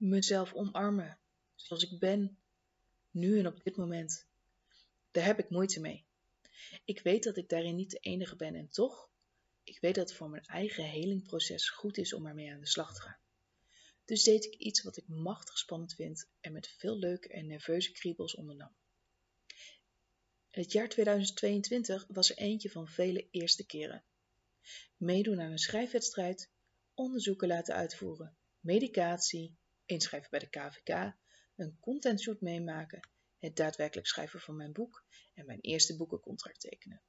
mezelf omarmen, zoals ik ben, nu en op dit moment. Daar heb ik moeite mee. Ik weet dat ik daarin niet de enige ben en toch, ik weet dat het voor mijn eigen helingproces goed is om ermee aan de slag te gaan. Dus deed ik iets wat ik machtig spannend vind en met veel leuke en nerveuze kriebels ondernam. Het jaar 2022 was er eentje van vele eerste keren. Meedoen aan een schrijfwedstrijd, onderzoeken laten uitvoeren, medicatie, inschrijven bij de KVK, een contentshoot meemaken, het daadwerkelijk schrijven van mijn boek en mijn eerste boekencontract tekenen.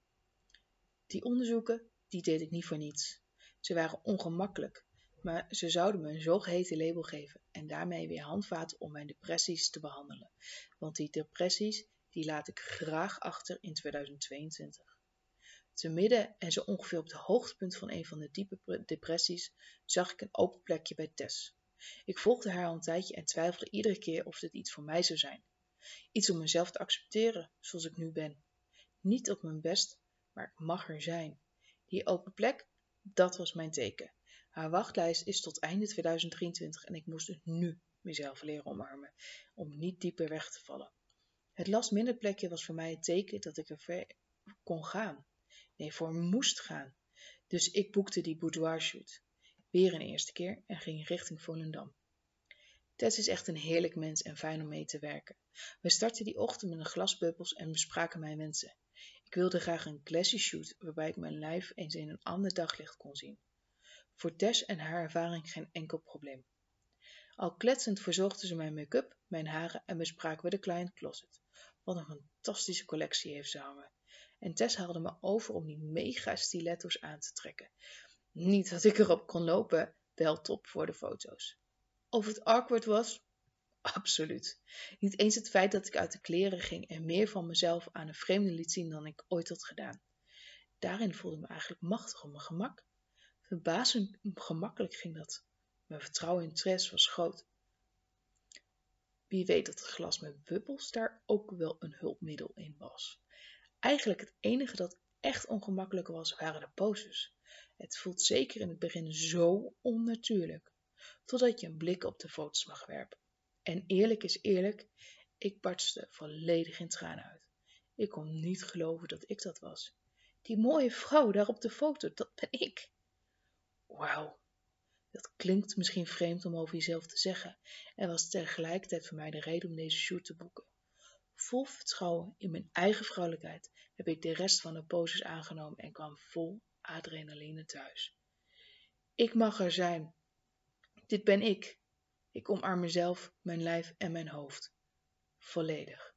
Die onderzoeken, die deed ik niet voor niets. Ze waren ongemakkelijk, maar ze zouden me een zogeheten label geven en daarmee weer handvaten om mijn depressies te behandelen. Want die depressies, die laat ik graag achter in 2022. Te midden en zo ongeveer op het hoogtepunt van een van de diepe depressies zag ik een open plekje bij Tess. Ik volgde haar al een tijdje en twijfelde iedere keer of dit iets voor mij zou zijn. Iets om mezelf te accepteren zoals ik nu ben. Niet op mijn best, maar ik mag er zijn. Die open plek, dat was mijn teken. Haar wachtlijst is tot einde 2023 en ik moest nu mezelf leren omarmen, om niet dieper weg te vallen. Het last minder plekje was voor mij het teken dat ik er ver kon gaan. Nee, voor moest gaan. Dus ik boekte die boudoir shoot. Weer een eerste keer en ging richting Volendam. Tess is echt een heerlijk mens en fijn om mee te werken. We startten die ochtend met een glas bubbels en bespraken mijn wensen. Ik wilde graag een classy shoot waarbij ik mijn lijf eens in een ander daglicht kon zien. Voor Tess en haar ervaring geen enkel probleem. Al kletsend verzorgde ze mijn make-up, mijn haren en bespraken we de client closet. Wat een fantastische collectie heeft ze hangen. En Tess haalde me over om die mega stiletto's aan te trekken. Niet dat ik erop kon lopen, wel top voor de foto's. Of het awkward was? Absoluut. Niet eens het feit dat ik uit de kleren ging en meer van mezelf aan een vreemde liet zien dan ik ooit had gedaan. Daarin voelde ik me eigenlijk machtig op mijn gemak. Verbazend gemakkelijk ging dat. Mijn vertrouwen in Tres was groot. Wie weet dat het glas met bubbels daar ook wel een hulpmiddel in was. Eigenlijk het enige dat echt ongemakkelijk was, waren de poses. Het voelt zeker in het begin zo onnatuurlijk, totdat je een blik op de foto's mag werpen. En eerlijk is eerlijk, ik barstte volledig in tranen uit. Ik kon niet geloven dat ik dat was. Die mooie vrouw daar op de foto, dat ben ik. Wauw, dat klinkt misschien vreemd om over jezelf te zeggen en was tegelijkertijd voor mij de reden om deze shoot te boeken. Vol vertrouwen in mijn eigen vrouwelijkheid heb ik de rest van de poses aangenomen en kwam vol adrenaline thuis. Ik mag er zijn. Dit ben ik. Ik omarm mezelf, mijn lijf en mijn hoofd. Volledig.